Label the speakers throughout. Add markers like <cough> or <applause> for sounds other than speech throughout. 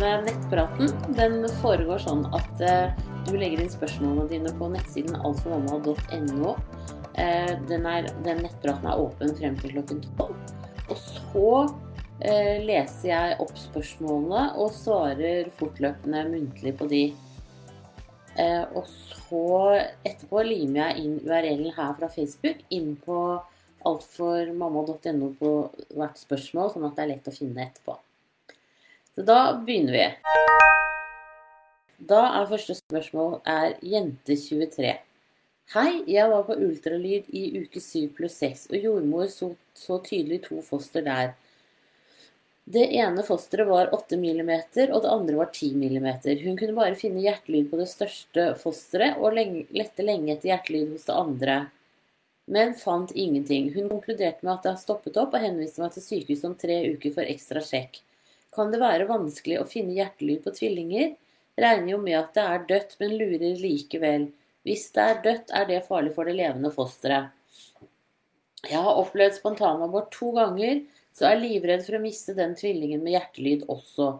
Speaker 1: denne nettpraten den foregår sånn at eh, du legger inn spørsmålene dine på nettsiden altformamma.no. Eh, den, den nettpraten er åpen frem til klokken tolv. Og så eh, leser jeg opp spørsmålene og svarer fortløpende muntlig på de. Og så etterpå limer jeg inn URL-en her fra Facebook inn på altformamma.no på hvert spørsmål, sånn at det er lett å finne etterpå. Så da begynner vi. Da er første spørsmål er jente23. Hei, jeg var på ultralyd i uke 7 pluss 6, og jordmor så, så tydelig to foster der. Det ene fosteret var 8 mm, og det andre var 10 mm. Hun kunne bare finne hjertelyd på det største fosteret, og lette lenge etter hjertelyd hos det andre. Men fant ingenting. Hun konkluderte med at det har stoppet opp, og henviste meg til sykehus om tre uker for ekstra sjekk. Kan det være vanskelig å finne hjertelyd på tvillinger? Regner jo med at det er dødt, men lurer likevel. Hvis det er dødt, er det farlig for det levende fosteret. Jeg har opplevd spontanabort to ganger, så er livredd for å miste den tvillingen med hjertelyd også.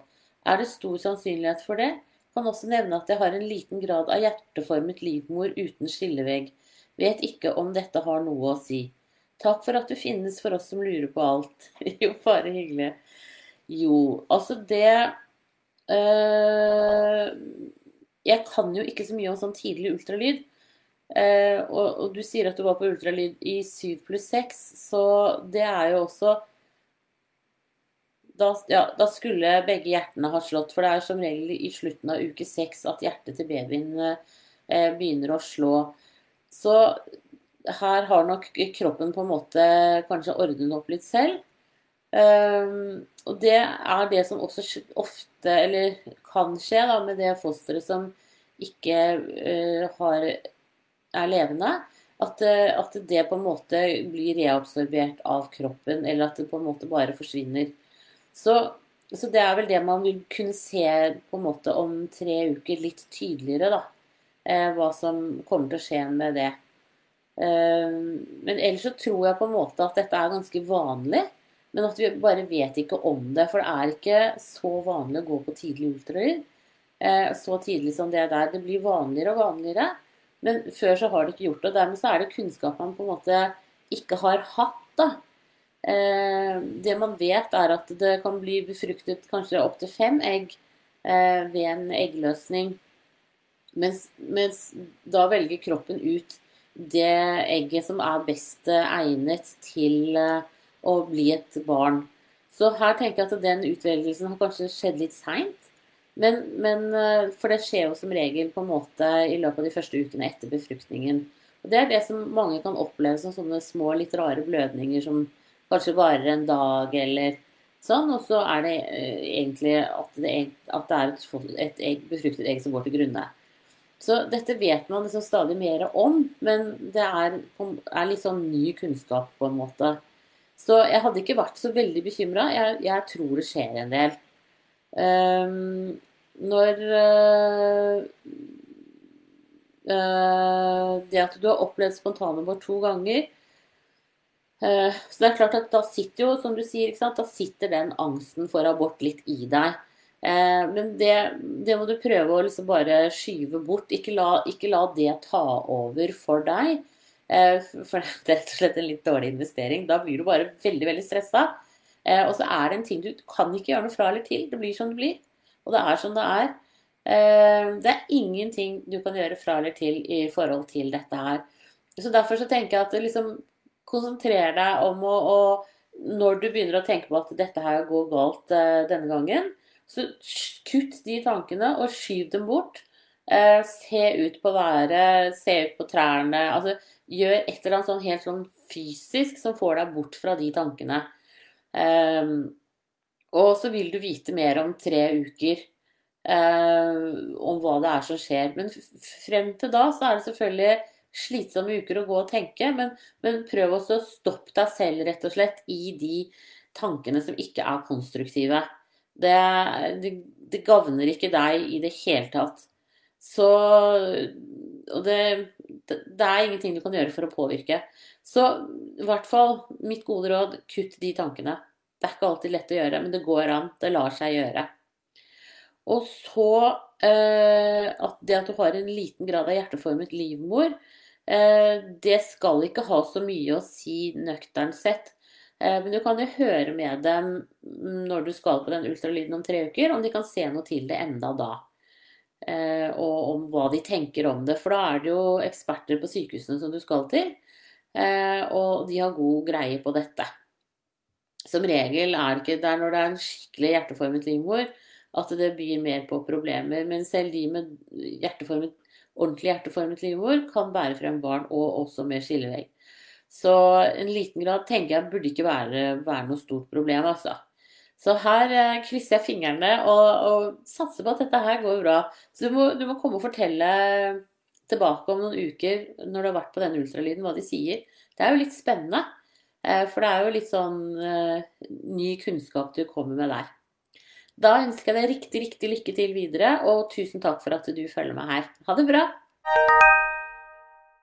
Speaker 1: Er det stor sannsynlighet for det? Kan også nevne at jeg har en liten grad av hjerteformet livmor uten skillevegg. Vet ikke om dette har noe å si. Takk for at du finnes for oss som lurer på alt. <laughs> jo, bare hyggelig. Jo, altså det øh, Jeg kan jo ikke så mye om sånn tidlig ultralyd. Uh, og, og, du sier at du var på ultralyd i 7 pluss 6, så det er jo også da, ja, da, skulle begge hjertene ha slått, for det er som regel i slutten av uke 6 at hjertet til babyen uh, begynner å slå. Så her har nok kroppen på en måte kanskje ordnet opp litt selv. Um, og det er det som også ofte, eller kan skje, da, med det fosteret som ikke uh, har, er levende. At, uh, at, det på en måte blir reabsorbert av kroppen, eller at det på en måte bare forsvinner. Så, så det er vel det man vil kunne se på en måte om tre uker litt tydeligere, da. Uh, hva som kommer til å skje med det. men ellers så tror jeg på en måte at dette er ganske vanlig. Men at vi bare vet ikke om det. For det er ikke så vanlig å gå på tidlig ultralyd. Eh, så tidlig som det der. Det blir vanligere og vanligere. Men før så har det ikke gjort det. Og dermed så er det kunnskap man på en måte ikke har hatt. da. Eh, det man vet, er at det kan bli befruktet kanskje opptil fem egg eh, ved en eggløsning. Mens, mens, da velger kroppen ut det egget som er best egnet til å bli et barn. Så her tenker jeg at den utvelgelsen har kanskje skjedd litt seint. Men, men, eh, for det skjer jo som regel på en måte i løpet av de første ukene etter befruktningen. Og Det er det som mange kan oppleve som sånne små, litt rare blødninger som kanskje varer en dag eller sånn. Og så er det eh, egentlig at det, at det er et, et egg, befruktet egg som går til grunne. Så dette vet man liksom stadig mer om, men det er, er litt sånn ny kunnskap på en måte. Så jeg hadde ikke vært så veldig bekymra. Jeg, jeg, tror det skjer en del. Um, når uh, uh, Det at du har opplevd spontanabort to ganger uh, Så det er klart at da sitter jo, som du sier, da sitter den angsten for abort litt i deg. Men det, det, må du prøve å liksom bare skyve bort. Ikke la, ikke la det ta over for deg. Eh, for <laughs> det er rett og slett en litt dårlig investering. Da blir du bare veldig veldig stressa. Eh, og så er det en ting du kan ikke gjøre noe fra eller til. Det blir som det blir. Og det er som det er. Eh, det er ingenting du kan gjøre fra eller til i forhold til dette her. Så derfor så tenker jeg at liksom konsentrer deg om å, å Når du begynner å tenke på at dette her går galt denne gangen, så kutt de tankene og skyv dem bort. Se ut på været, se ut på trærne. altså gjør et eller annet sånn helt sånn fysisk som får deg bort fra de tankene. Um, og så vil du vite mer om tre uker uh, om hva det er som skjer. Men frem til da så er det selvfølgelig slitsomme uker å gå og tenke, men, men prøv også å stoppe deg selv rett og slett i de tankene som ikke er konstruktive. Det, det, det gagner ikke deg i det hele tatt. Så Og det det er ingenting du kan gjøre for å påvirke. Så i hvert fall mitt gode råd kutt de tankene. Det er ikke alltid lett å gjøre, men det går an. Det lar seg gjøre. Og så eh, at det at du har en liten grad av hjerteformet livmor, eh, det skal ikke ha så mye å si nøkternt sett. Eh, men du kan jo høre med dem når du skal på den ultralyden om tre uker, om de kan se noe til det enda da. Eh, og om hva de tenker om det. For da er det jo eksperter på sykehusene som du skal til. Eh, og de har god greie på dette. Som regel er det ikke der når det er en skikkelig hjerteformet livmor at det byr mer på problemer. Men selv de med hjerteformet, ordentlig hjerteformet livmor kan bære frem barn, og også med skillevegg. Så en liten grad tenker jeg burde ikke være, være noe stort problem, altså. Så her eh, krysser jeg fingrene og, og, satser på at dette her går bra. Så du må, du må, komme og fortelle tilbake om noen uker når du har vært på denne ultralyden, hva de sier. Det er jo litt spennende. Eh, for det er jo litt sånn eh, ny kunnskap du kommer med der. Da ønsker jeg deg riktig, riktig lykke til videre, og tusen takk for at du følger meg her. Ha det bra!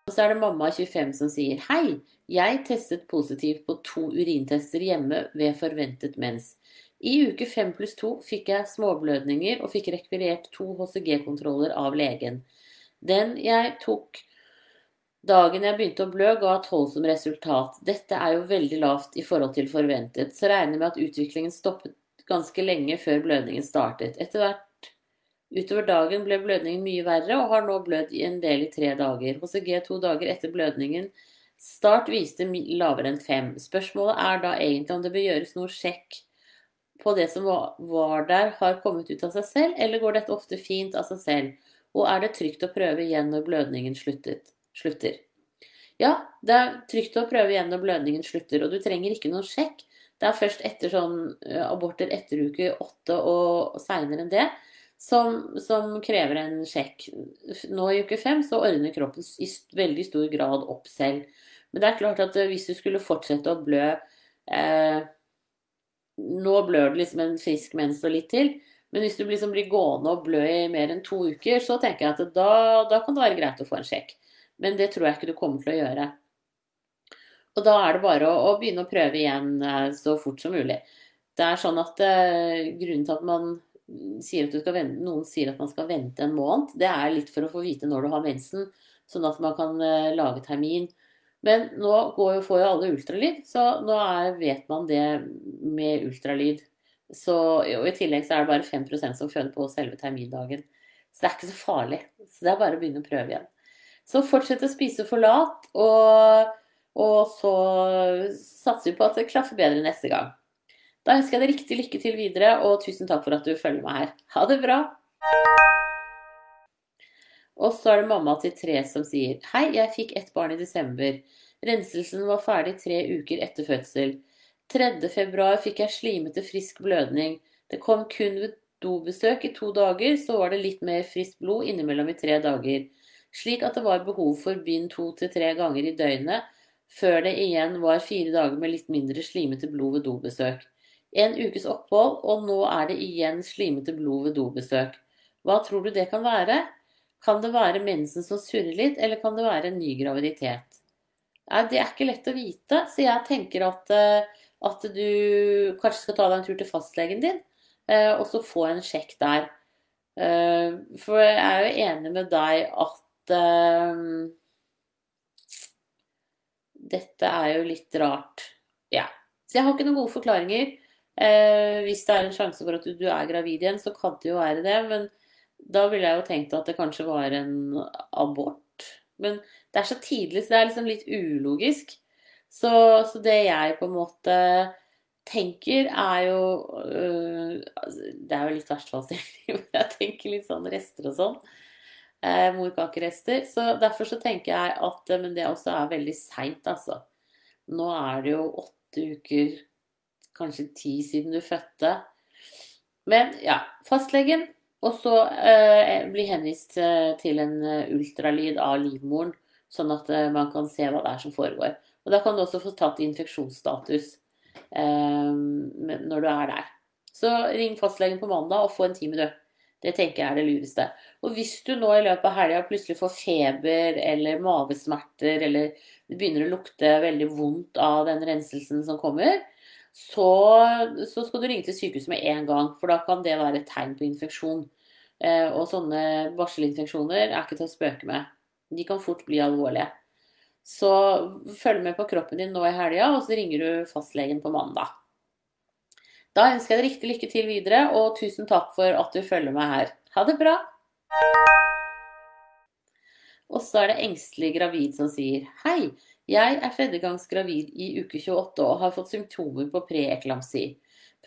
Speaker 1: Og så er det mamma 25 som sier Hei, jeg testet positivt på to urintester hjemme ved forventet mens. I uke 5 pluss 2 fikk jeg småblødninger og fikk rekvirert to HCG-kontroller av legen. Den jeg tok dagen jeg begynte å blø, ga 12 som resultat. Dette er jo veldig lavt i forhold til forventet, så regner jeg med at utviklingen stoppet ganske lenge før blødningen startet. Etter hvert utover dagen ble blødningen mye verre, og har nå blødd i en del i tre dager. HCG to dager etter blødningen start viste lavere enn fem. Spørsmålet er da egentlig om det bør gjøres noe sjekk på det som var der, har kommet ut av seg selv, eller går dette ofte fint av seg selv? Og er det trygt å prøve igjen når blødningen sluttet, slutter? Ja, det er trygt å prøve igjen når blødningen slutter, og du trenger ikke noen sjekk. Det er først etter sånn aborter etter uke åtte og seinere enn det som, som, krever en sjekk. Nå i uke fem så ordner kroppen i veldig stor grad opp selv. Men det er klart at hvis du skulle fortsette å blø eh, Nå blør det liksom en frisk mens og litt til. Men hvis du liksom blir gående og blø i mer enn to uker, så tenker jeg at da, da kan det være greit å få en sjekk. Men det tror jeg ikke du kommer til å gjøre. Og da er det bare å, å begynne å prøve igjen eh, så fort som mulig. Det er sånn at eh, Grunnen til at man sier at vente, noen sier at man skal vente en måned, det er litt for å få vite når du har mensen, sånn at man kan eh, lage termin. Men nå jo, får jo alle ultralyd, så nå er, vet man det med ultralyd. Så, og I tillegg så er det bare 5 som føder på selve termindagen. Så det er ikke så farlig. Så det er bare å begynne å prøve igjen. Så fortsett å spise forlat. og og så satser vi på at det klaffer bedre neste gang. Da ønsker jeg deg riktig lykke til videre, og tusen takk for at du følger meg her. Ha det bra! Og så er det mamma til tre som sier Hei, jeg fikk ett barn i desember. Renselsen var ferdig tre uker etter fødsel. 3. februar fikk jeg slimete, frisk blødning. Det kom kun ved dobesøk i to dager, så var det litt mer friskt blod innimellom i tre dager. Slik at det var behov for bind to til tre ganger i døgnet før det igjen var fire dager med litt mindre slimete blod ved dobesøk. En ukes opphold, og nå er det igjen slimete blod ved dobesøk. Hva tror du det kan være? Kan det være mensen som surrer litt, eller kan det være en ny graviditet? Det er ikke lett å vite, så jeg tenker at, eh, at du kanskje skal ta deg en tur til fastlegen din, eh, og så få en sjekk der. Eh, for jeg er jo enig med deg at dette er jo litt rart. Ja. Så jeg har ikke noen gode forklaringer. Eh, hvis det er en sjanse for at du, du, er gravid igjen, så kan det jo være det. Men da ville jeg jo tenkt at det kanskje var en abort. Men det er så tidlig, så det er liksom litt ulogisk. Så, så det jeg på en måte tenker, er jo øh, Det er jo litt verstfallstenkning, <laughs> men jeg tenker litt sånn rester og sånn eh, morkakerester. Så derfor så tenker jeg at Men det også er veldig seint, altså. Nå er det jo åtte uker, kanskje ti siden du fødte. Men ja, fastlegen. Og så eh, bli henvist eh, til en eh, ultralyd av livmoren, sånn at eh, man kan se hva det er som foregår. Og da kan du også få tatt infeksjonsstatus eh, når du er der. Så ring fastlegen på mandag og få en time, du. Det tenker jeg er det lureste. Og hvis du nå i løpet av helga plutselig får feber eller mavesmerter, eller det begynner å lukte veldig vondt av den renselsen som kommer, så, så, skal du ringe til sykehuset med en gang, for da kan det være et tegn på infeksjon. Eh, og sånne barselinfeksjoner er ikke til å spøke med. De kan fort bli alvorlige. Så følg med på kroppen din nå i helga, og så ringer du fastlegen på mandag. Da ønsker jeg deg riktig lykke til videre, og tusen takk for at du følger meg her. Ha det bra! Og så er det engstelig gravid som sier Hei, jeg er tredjegangs gravid i uke 28 og har fått symptomer på preeklamsi.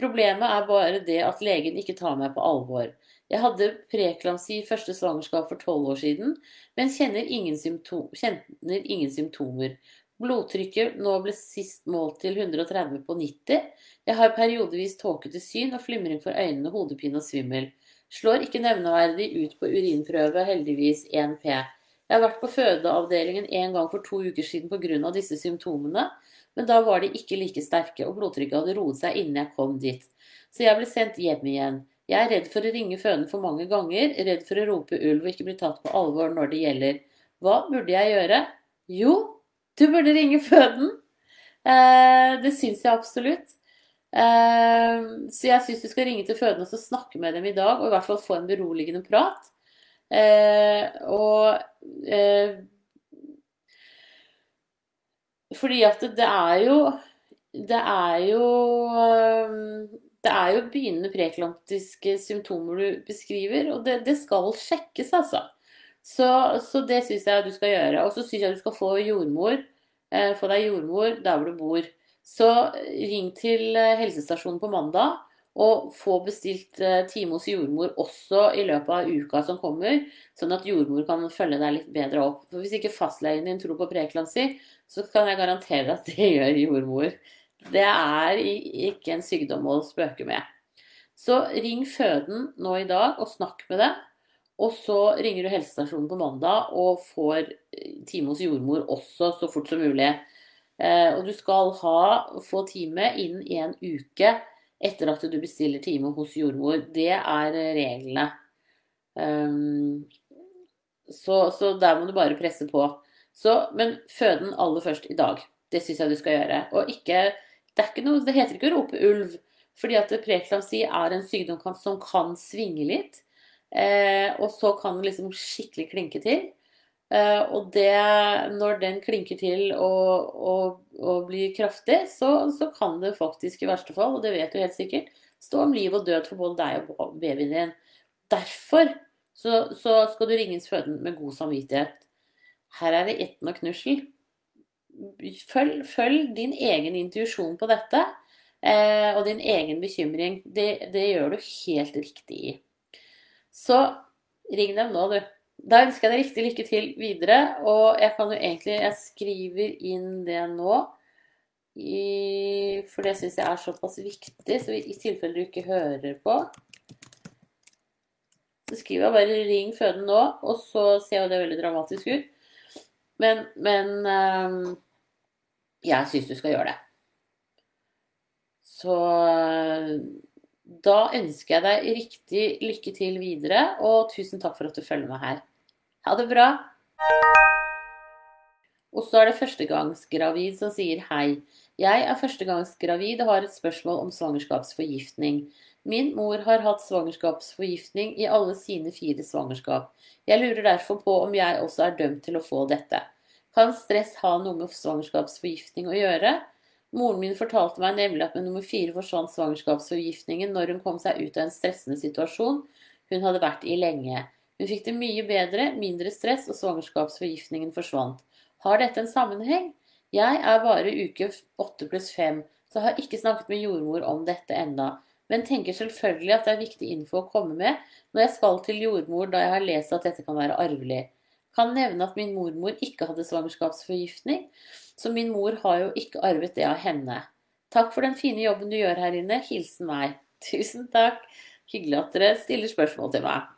Speaker 1: Problemet er bare det at legen ikke tar meg på alvor. Jeg hadde preeklamsi i første svangerskap for tolv år siden, men kjenner ingen, kjenner ingen, symptomer. Blodtrykket nå ble sist målt til 130 på 90. Jeg har periodevis tåkete syn og flimring for øynene, hodepine og svimmel. Slår ikke nevneverdig ut på urinprøve, heldigvis 1P. Jeg har vært på fødeavdelingen en gang for to uker siden pga. disse symptomene, men da var de ikke like sterke, og blodtrykket hadde roet seg innen jeg kom dit. Så jeg ble sendt hjem igjen. Jeg er redd for å ringe fødende for mange ganger, redd for å rope ulv og ikke bli tatt på alvor når det gjelder. Hva burde jeg gjøre? Jo, du burde ringe føden. Eh, det syns jeg absolutt. Eh, så jeg syns du skal ringe til fødende og snakke med dem i dag, og i hvert fall få en beroligende prat. Eh, og eh, Fordi at det er jo Det er jo eh, det er jo begynnende preklamtiske symptomer du beskriver, og det, det skal sjekkes, altså. Så, så det syns jeg du skal gjøre. Og så syns jeg du skal få jordmor. Eh, få deg jordmor der hvor du bor. Så ring til eh, helsestasjonen på mandag og få bestilt eh, time hos jordmor også i løpet av uka som kommer, sånn at jordmor kan følge deg litt bedre opp. For Hvis ikke fastlegen din tror på preeklamsi, så kan jeg garantere at det gjør jordmor. Det er ikke en sykdom å spøke med. Så ring føden nå i dag og snakk med dem. Og så ringer du helsestasjonen på mandag og får eh, time hos jordmor også så fort som mulig. Eh, og du skal ha, få time innen en uke etter at du bestiller time hos jordmor. Det er reglene. Um, så, så, der må du bare presse på. Så, men føden aller først i dag. Det syns jeg du skal gjøre. Og ikke det, noe, det, heter ikke å rope ulv, fordi at preeklamsi er en sykdom som kan svinge litt. Eh, og så kan den liksom skikkelig klinke til. Uh, og det, når den klinker til og, og, og blir kraftig, så, så, kan det faktisk i verste fall, og det vet du helt sikkert, stå om liv og død for både deg og babyen din. Derfor så, så skal du ringes føden med god samvittighet. Her er det etten og knussel. Følg, følg, din egen intuisjon på dette, uh, og din egen bekymring. Det, det gjør du helt riktig i. Så ring dem nå, du. Da ønsker jeg deg riktig lykke til videre. Og jeg kan jo egentlig Jeg skriver inn det nå. I, for det syns jeg er såpass viktig, så i tilfelle du ikke hører på Så skriver jeg bare 'ring føden nå', og så ser jo det veldig dramatisk ut. Men, men um, jeg syns du skal gjøre det. Så da ønsker jeg deg riktig lykke til videre, og tusen takk for at du følger meg her. Ha det bra! Og så er det førstegangsgravid som sier hei. Jeg er førstegangsgravid og har et spørsmål om svangerskapsforgiftning. Min mor har hatt svangerskapsforgiftning i alle sine fire svangerskap. Jeg lurer derfor på om jeg også er dømt til å få dette. Kan stress ha noe med svangerskapsforgiftning å gjøre? Moren min fortalte meg nemlig at med nummer fire forsvant svangerskapsforgiftningen når hun kom seg ut av en stressende situasjon hun hadde vært i lenge. Hun fikk det mye bedre, mindre stress, og svangerskapsforgiftningen forsvant. Har dette en sammenheng? Jeg er bare uke åtte pluss fem, så har ikke snakket med jordmor om dette enda. Men tenker selvfølgelig at det er viktig info å komme med når jeg skal til jordmor da jeg har lest at dette kan være arvelig. Kan nevne at min mormor ikke hadde svangerskapsforgiftning, så min mor har jo ikke arvet det av henne. Takk for den fine jobben du gjør her inne. Hilsen meg. Tusen takk. Hyggelig at dere stiller spørsmål til meg.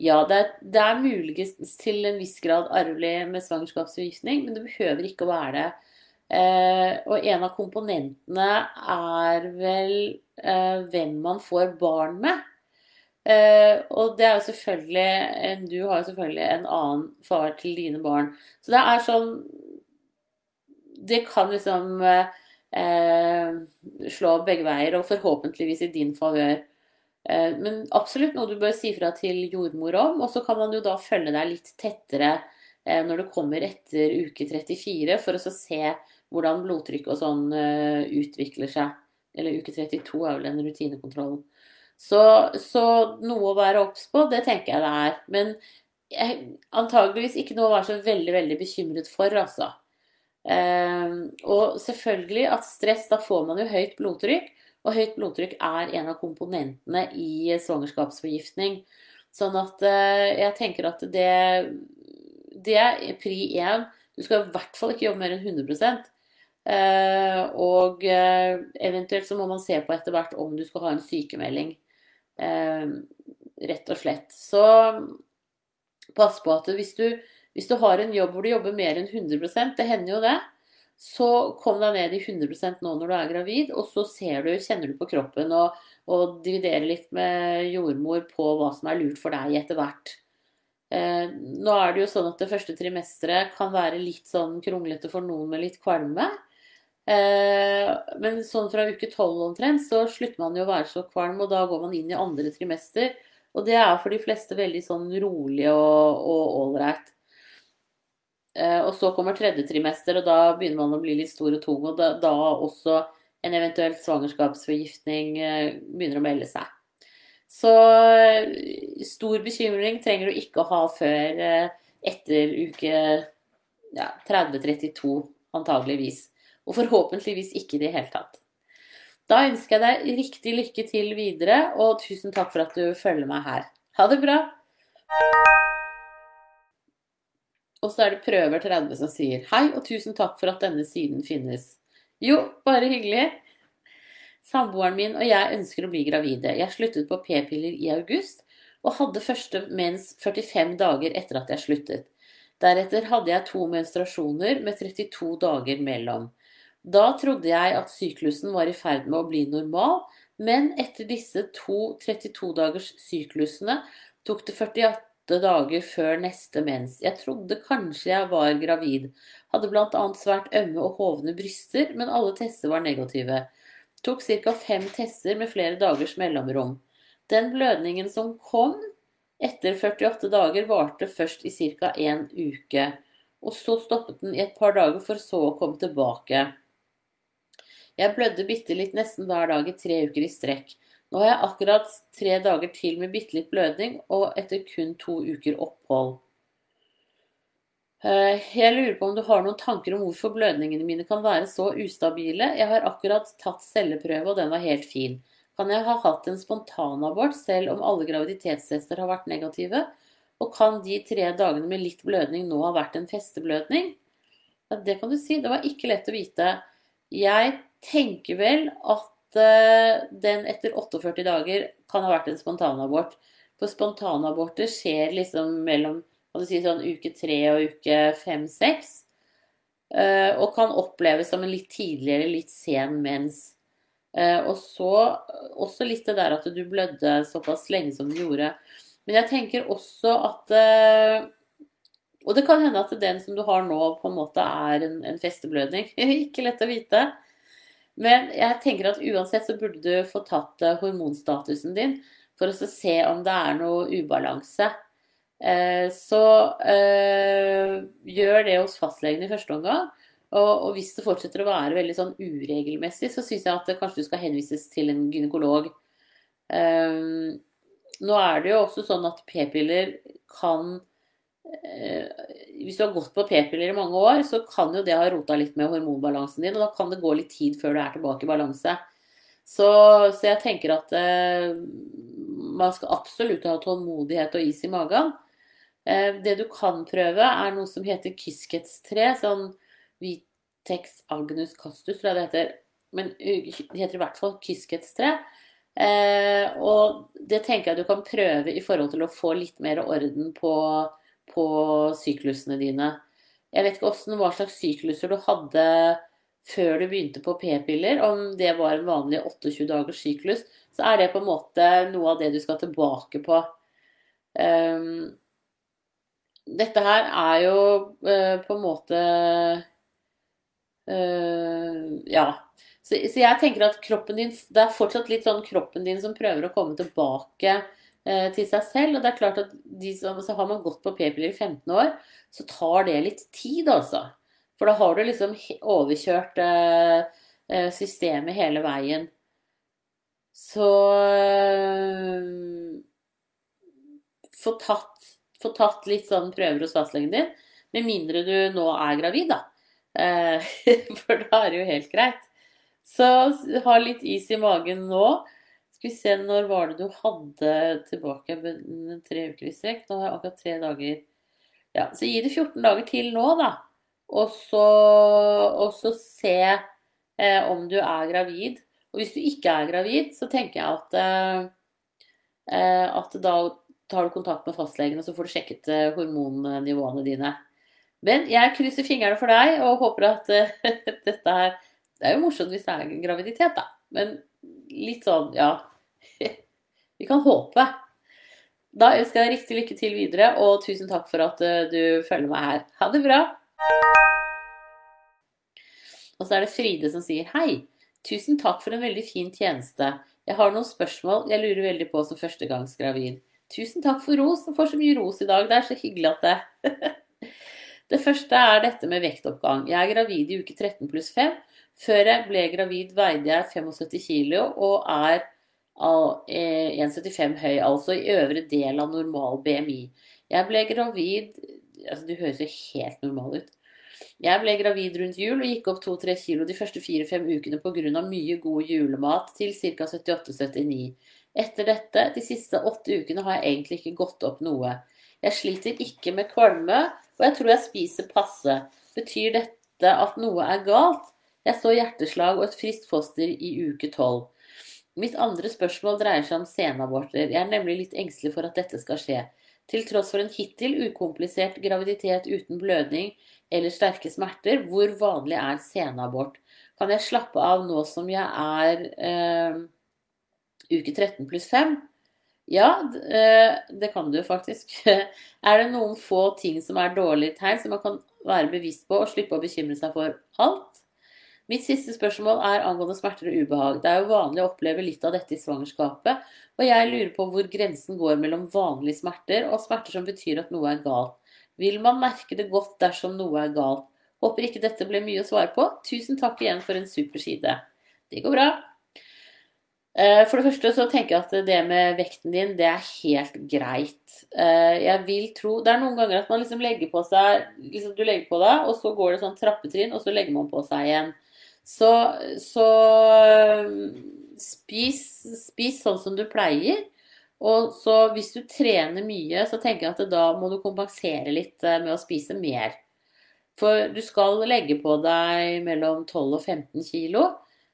Speaker 1: Ja, det er, det er muligens til en viss grad arvelig med svangerskapsforgiftning, men det behøver ikke å være det. Eh, og en av komponentene er vel eh, hvem man får barn med. Eh, og det er jo selvfølgelig Du har jo selvfølgelig en annen far til dine barn. Så det er sånn Det kan liksom eh, eh, slå begge veier, og forhåpentligvis i din favør. Eh, men absolutt noe du bør si fra til jordmor om, og så kan man jo da følge deg litt tettere eh, når du kommer etter uke 34, for å se hvordan blodtrykk og sånn eh, utvikler seg. Eller uke 32 er vel den rutinekontrollen. Så, så noe å være obs på, det tenker jeg det er. Men jeg, antageligvis ikke noe å være så veldig, veldig bekymret for, altså. Og selvfølgelig at stress, da får man jo høyt blodtrykk. Og høyt blodtrykk er en av komponentene i svangerskapsforgiftning. Sånn at eh, jeg tenker at det, det er pri én. Du skal i hvert fall ikke jobbe mer enn 100 eh, Og eh, eventuelt så må man se på etter hvert om du skal ha en sykemelding. Rett og slett. Så pass på at hvis du, hvis du, har en jobb hvor du jobber mer enn 100% det hender jo det, så kom deg ned i 100 nå når du er gravid, og så ser du, kjenner du på kroppen og, og dividerer litt med jordmor på hva som er lurt for deg etter hvert. Eh, nå er det jo sånn at det første trimesteret kan være litt sånn kronglete for noen med litt kvalme. Eh, men sånn fra uke tolv omtrent så slutter man jo å være så kvalm, og da går man inn i andre trimester. Og det er for de fleste veldig sånn rolig og ålreit. Eh, og så kommer tredje trimester, og da begynner man å bli litt stor og tung. Og da, da også en eventuelt svangerskapsforgiftning eh, begynner å melde seg. Så stor bekymring trenger du ikke å ha før etter uke ja, 30-32, antageligvis. Og forhåpentligvis ikke i det hele tatt. Da ønsker jeg deg riktig lykke til videre, og tusen takk for at du følger meg her. Ha det bra! Og så er det Prøver 30 som sier hei, og tusen takk for at denne siden finnes. Jo, bare hyggelig. Samboeren min og jeg ønsker å bli gravide. Jeg sluttet på p-piller i august, og hadde første mens 45 dager etter at jeg sluttet. Deretter hadde jeg to menstruasjoner med 32 dager mellom. Da trodde jeg at syklusen var i ferd med å bli normal, men etter disse to 32-dagers syklusene tok det 48 dager før neste mens. Jeg trodde kanskje jeg var gravid. Hadde bl.a. svært ømme og hovne bryster, men alle tester var negative. Tok ca. fem tester med flere dagers mellomrom. Den blødningen som kom etter 48 dager, varte først i ca. en uke. Og så stoppet den i et par dager, for så å komme tilbake. Jeg blødde bitte litt nesten hver dag i tre uker i strekk. Nå har jeg akkurat tre dager til med bitte litt blødning, og etter kun to uker opphold. Eh, jeg lurer på om du har noen tanker om hvorfor blødningene mine kan være så ustabile. Jeg har akkurat tatt celleprøve, og den var helt fin. Kan jeg ha hatt en spontanabort selv om alle graviditetstester har vært negative? Og kan de tre dagene med litt blødning nå ha vært en festeblødning? Ja, det kan du si. Det var ikke lett å vite. Jeg tenker vel at den etter 48 dager kan ha vært en spontanabort. For spontanaborter skjer liksom mellom si, sånn, uke tre og uke fem-seks. Uh, og kan oppleves som en litt tidligere, litt sen mens. Uh, og så også litt det der at du blødde såpass lenge som du gjorde. Men jeg tenker også at Og det kan hende at den som du har nå, på en måte er en, en festeblødning. <laughs> Ikke lett å vite. Men jeg tenker at uansett så burde du få tatt eh, hormonstatusen din for å se om det er noe ubalanse. Eh, så eh, gjør det hos fastlegen i første omgang. Og, hvis det fortsetter å være veldig sånn uregelmessig, så syns jeg at kanskje du skal henvises til en gynekolog. Nå er det jo også sånn at p-piller kan hvis du har gått på p-piller i mange år, så kan jo det ha rota litt med hormonbalansen din, og da kan det gå litt tid før du er tilbake i balanse. Så, så jeg tenker at eh, man skal absolutt ha tålmodighet og is i magen. Eh, det du kan prøve, er noe som heter Kiskets-tre. Sånn Vitex agnus castus, tror jeg det heter. Men det heter i hvert fall Kiskets-tre. Eh, og det tenker jeg du kan prøve i forhold til å få litt mer orden på på syklusene dine. Jeg vet ikke hvordan, hva slags sykluser du hadde før du begynte på p-piller. Om det var en vanlig 28 dagers syklus, så er det på en måte noe av det du skal tilbake på. Um, dette her er jo uh, på en måte uh, Ja. Så, så, jeg tenker at kroppen din Det er fortsatt litt sånn kroppen din som prøver å komme tilbake til seg selv. Og det er klart at de som, har man gått på p-piller i 15 år, så tar det litt tid, altså. For da har du liksom overkjørt eh, eh, systemet hele veien. Så få, tatt, få tatt litt sånn prøver hos fastlegen din. Med mindre du nå er gravid, da. Eh, <laughs> for da er det jo helt greit. Så ha litt is i magen nå. Skal vi se, når var det du hadde tilbake tre uker i strekk? Nå har jeg akkurat tre dager. Ja, Så gi det 14 dager til nå, da. Og så, og så se eh, om du er gravid. Og hvis du ikke er gravid, så tenker jeg at, eh, eh at da tar du kontakt med fastlegen, og så får du sjekket eh, hormonnivåene dine. Men jeg krysser fingrene for deg og håper at uh, <laughs> dette her Det er jo morsomt hvis det er graviditet, da. Men litt sånn, ja <laughs> Vi kan håpe. Da ønsker jeg deg riktig lykke til videre, og tusen takk for at uh, du følger meg her. Ha det bra! Og så er det Fride som sier hei. Tusen takk for en veldig fin tjeneste. Jeg har noen spørsmål jeg lurer veldig på som førstegangsgravid. Tusen takk for ros. Du får så mye ros i dag. Det er så hyggelig at det <laughs> Det første er dette med vektoppgang. Jeg er gravid i uke 13 pluss 5. Før jeg ble gravid veide jeg 75 kg og er 1,75 eh, høy, altså i øvre del av normal BMI. Jeg ble gravid altså Du høres jo helt normal ut. Jeg ble gravid rundt jul og gikk opp 2-3 kilo de første 4-5 ukene pga. mye god julemat til ca. 78-79. Etter dette, de siste 8 ukene, har jeg egentlig ikke gått opp noe. Jeg sliter ikke med kvalme, og jeg tror jeg spiser passe. Betyr dette at noe er galt? Jeg så hjerteslag og et friskt foster i uke tolv. Mitt andre spørsmål dreier seg om senaborter. Jeg er nemlig litt engstelig for at dette skal skje. Til tross for en hittil ukomplisert graviditet uten blødning eller sterke smerter, hvor vanlig er senabort? Kan jeg slappe av nå som jeg er øh, uke 13 pluss 5? Ja, eh, det kan du faktisk. <laughs> Er det noen få ting som er dårlige tegn, som man kan være bevisst på og slippe å bekymre seg for alt? Mitt siste spørsmål er angående smerter og ubehag. Det er jo vanlig å oppleve litt av dette i svangerskapet, og jeg lurer på hvor grensen går mellom vanlige smerter og smerter som betyr at noe er galt. Vil man merke det godt dersom noe er galt? Håper ikke dette ble mye å svare på. Tusen takk igjen for en super side. Det går bra. Eh, for det første så tenker jeg at det med vekten din, det er helt greit. Eh, jeg vil tro Det er noen ganger at man liksom legger på seg liksom Du legger på deg, og så går det sånn trappetrinn, og så legger man på seg igjen. Så, så spis, spis, sånn som du pleier. Og så hvis du trener mye, så tenker jeg at da må du kompensere litt eh, med å spise mer. For du skal legge på deg mellom 12 og 15 kilo.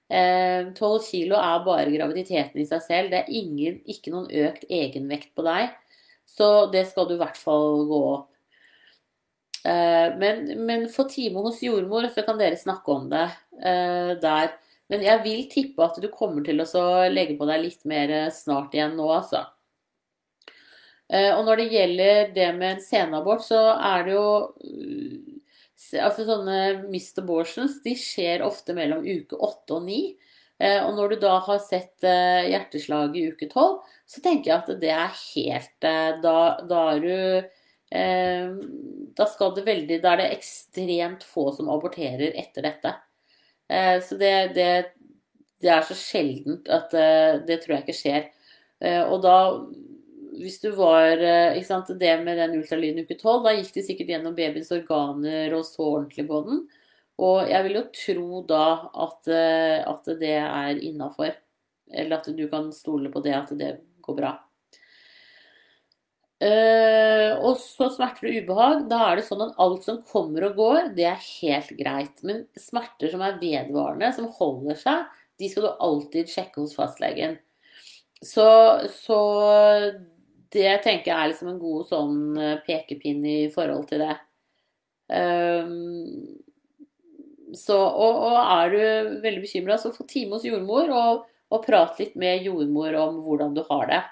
Speaker 1: 12 eh, kilo er bare graviditeten i seg selv. Det er ingen, ikke noen økt egenvekt på deg. Så det skal du i hvert fall gå opp. Eh, men, men få time hos jordmor, så kan dere snakke om det eh, der. Men jeg vil tippe at du kommer til å legge på deg litt mer snart igjen nå, altså. Og når det gjelder det med en senabort, så er det jo altså sånne mist abortions de skjer ofte mellom uke 8 og 9. Eh, og når du da har sett eh, hjerteslag i uke 12, så tenker jeg at det er helt eh, Da, da er du da skal det veldig Da er det ekstremt få som aborterer etter dette. Så det, det, det er så sjeldent at det tror jeg ikke skjer. Og da hvis du var eh, ikke sant, Det med den ultralyden uke 12, da gikk de sikkert gjennom babyens organer og så ordentlig på den. Og jeg vil jo tro da at, eh, at det er innafor. Eller at du kan stole på det, at det går bra. Uh, og så smerter og ubehag. Da er det sånn at alt som kommer og går, det er helt greit. Men smerter som er vedvarende, som holder seg, de skal du alltid sjekke hos fastlegen. Så, så det tenker jeg er liksom en god sånn eh, pekepinn i forhold til det. Um, så, og, og, er du veldig bekymra, så få time hos jordmor og, og prat litt med jordmor om hvordan du har det.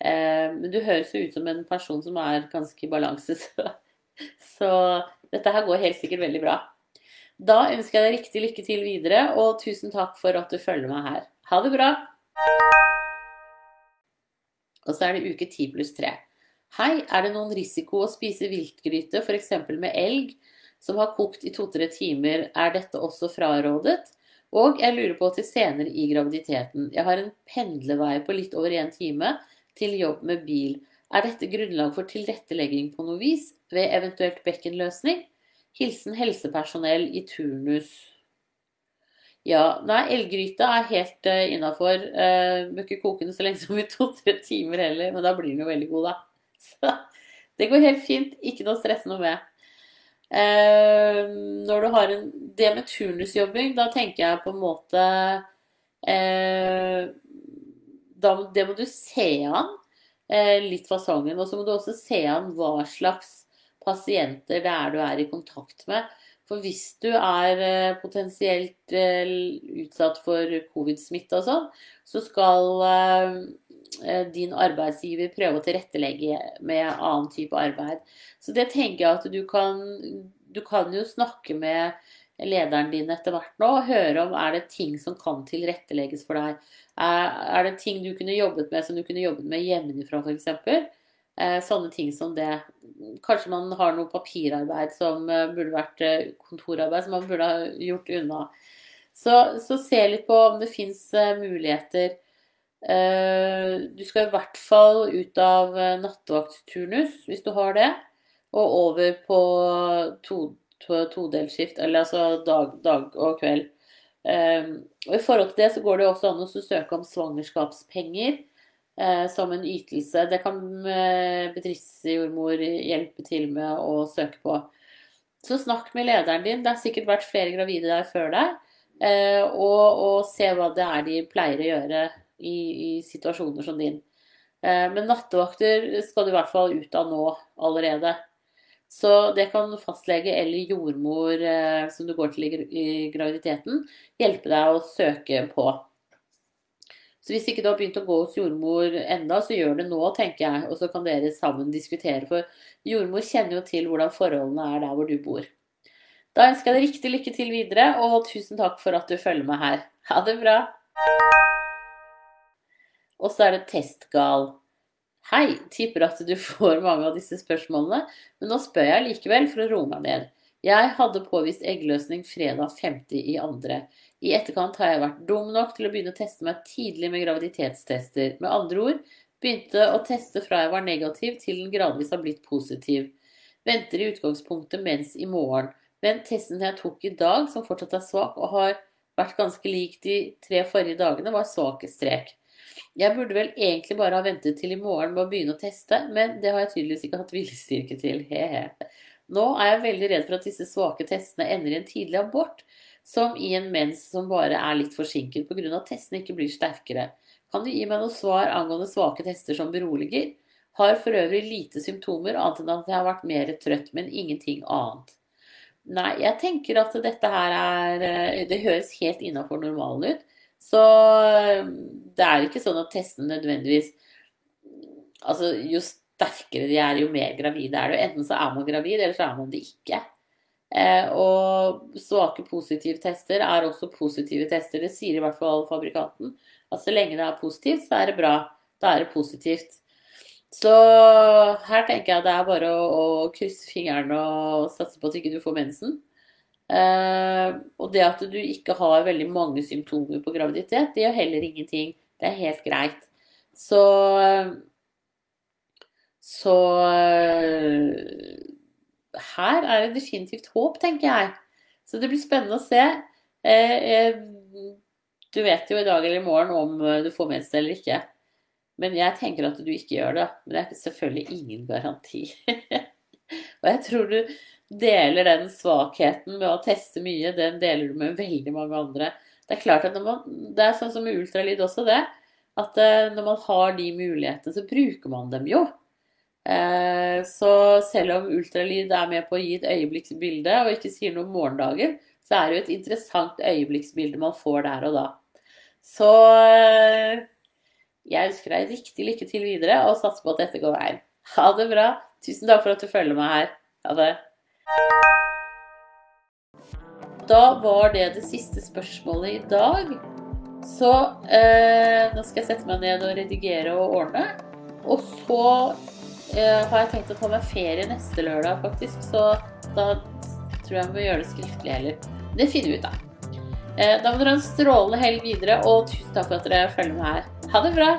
Speaker 1: Um, men du høres jo ut som en person som er ganske i balanse, <laughs> så, så dette her går helt sikkert veldig bra. Da ønsker jeg deg riktig lykke til videre, og tusen takk for at du følger meg her. Ha det bra! Og så er det uke 10 pluss 3. Hei, er det noen risiko å spise viltgryte, f.eks. med elg, som har kokt i to-tre timer? Er dette også frarådet? Og jeg lurer på til senere i graviditeten. Jeg har en pendlevei på litt over én time til jobb med bil. Er dette grunnlag for tilrettelegging på noe vis, ved eventuelt bekkenløsning? Hilsen helsepersonell i turnus. Ja, nei, elgryta er helt uh, innafor. Uh, bør ikke koke den så lenge som i to-tre timer heller, men da blir den jo veldig god, da. <laughs> Så det går helt fint. Ikke noe å stresse noe med. Uh, når du har en Det med turnusjobbing, da tenker jeg på en måte uh, da, Det må du se an eh, litt fasongen. Og så må du også se an hva slags pasienter det er du er i kontakt med. For hvis du er eh, potensielt eh, utsatt for covid-smitte og sånn, så skal eh, din arbeidsgiver prøve å tilrettelegge med annen type arbeid. Så det tenker jeg at du kan Du kan jo snakke med lederen din etter hvert nå og høre om er det ting som kan tilrettelegges for deg. Er det ting du kunne jobbet med som du kunne jobbet med hjemmefra f.eks.? Eh, sånne ting som det. Kanskje man har noe papirarbeid som eh, burde vært eh, kontorarbeid, som man burde ha gjort unna. Så, så se litt på om det fins muligheter. Du skal i hvert fall ut av nattevaktturnus, hvis du har det, og over på todelsskift, to eller altså dag, dag og kveld. Og I forhold til det så går det også an å søke om svangerskapspenger uh, som en ytelse. Det kan uh, bedriftsjordmor hjelpe til med å søke på. Så snakk med lederen din. Det har sikkert vært flere gravide der før deg. Uh, og, og, se hva det er de pleier å gjøre i, i situasjoner som din. Eh, men nattevakter skal du i hvert fall ut av nå allerede. Så det kan fastlege eller jordmor eh, som du går til i graviditeten, hjelpe deg å søke på. Så hvis ikke du har begynt å gå hos jordmor enda, så gjør det nå, tenker jeg. Og så kan dere sammen diskutere. For jordmor kjenner jo til hvordan forholdene er der hvor du bor. Da ønsker jeg deg riktig lykke til videre, og tusen takk for at du følger med her. Ha det bra. Og så er det testgal. Hei, tipper at du <laughs> får mange av disse spørsmålene, men nå spør jeg likevel for å roe meg ned. Jeg hadde påvist eggløsning fredag 50 i andre. I etterkant har jeg vært dum nok til å begynne å teste meg tidlig med graviditetstester. Med andre ord begynte å teste fra jeg var negativ til den gradvis har blitt positiv. Venter i utgangspunktet mens i morgen. Men testen jeg tok i dag, som fortsatt er svak og har vært ganske lik de tre forrige dagene, var svakhetstrek. Jeg burde vel egentlig bare ha ventet til i morgen med å begynne å teste, men det har jeg tydeligvis ikke hatt viljestyrke til. He-he. Nå er jeg veldig redd for at disse svake testene ender i en tidlig abort, som i en mens som bare er litt forsinket pga. at testene ikke blir sterkere. Kan du gi meg noe svar angående svake tester som beroliger? Har for øvrig lite symptomer, annet enn at jeg har vært mer trøtt, men ingenting annet. Nei, jeg tenker at dette her er eh, Det høres helt innafor normalen ut. Så eh, det er ikke sånn at testene nødvendigvis Altså, jo sterkere de er, jo mer gravide er du. Enten så er man gravid, eller så er man det ikke. Eh, og svake positive tester er også positive tester. Det sier i hvert fall fabrikanten. At så lenge det er positivt, så er det bra. Da er det positivt. Så her tenker jeg det er bare å, å krysse fingrene og satse på at ikke du får mensen. Eh, og det at du ikke har veldig mange symptomer på graviditet, det gjør heller ingenting. Det er helt greit. Så Så her er det definitivt håp, tenker jeg. Så det blir spennende å se. Eh, eh, du vet jo i dag eller i morgen om eh, du får mensen eller ikke. Men jeg tenker at du ikke gjør det. Men det er selvfølgelig ingen garanti. <laughs> Og jeg tror du deler den svakheten med å teste mye, den deler du med veldig mange andre. Det er klart at man, det er sånn som med ultralyd også, det. At når man har de mulighetene, så bruker man dem jo. Eh, så selv om ultralyd er med på å gi et øyeblikksbilde og ikke sier noe om morgendagen, så er det jo et interessant øyeblikksbilde man får der og da. Så eh, jeg ønsker deg riktig lykke til videre og satser på at dette går veien. Ha det bra. Tusen takk for at du følger meg her. Ha det. Da var det det siste spørsmålet i dag. Så eh, nå skal jeg sette meg ned og redigere og ordne. Og så eh, har jeg tenkt å ta meg ferie neste lørdag, faktisk. Så da tror jeg vi må gjøre det skriftlig heller. Det finner vi ut av. Eh, da må dere ha en strålende helg videre, og tusen takk for at dere følger med her. Ha det bra!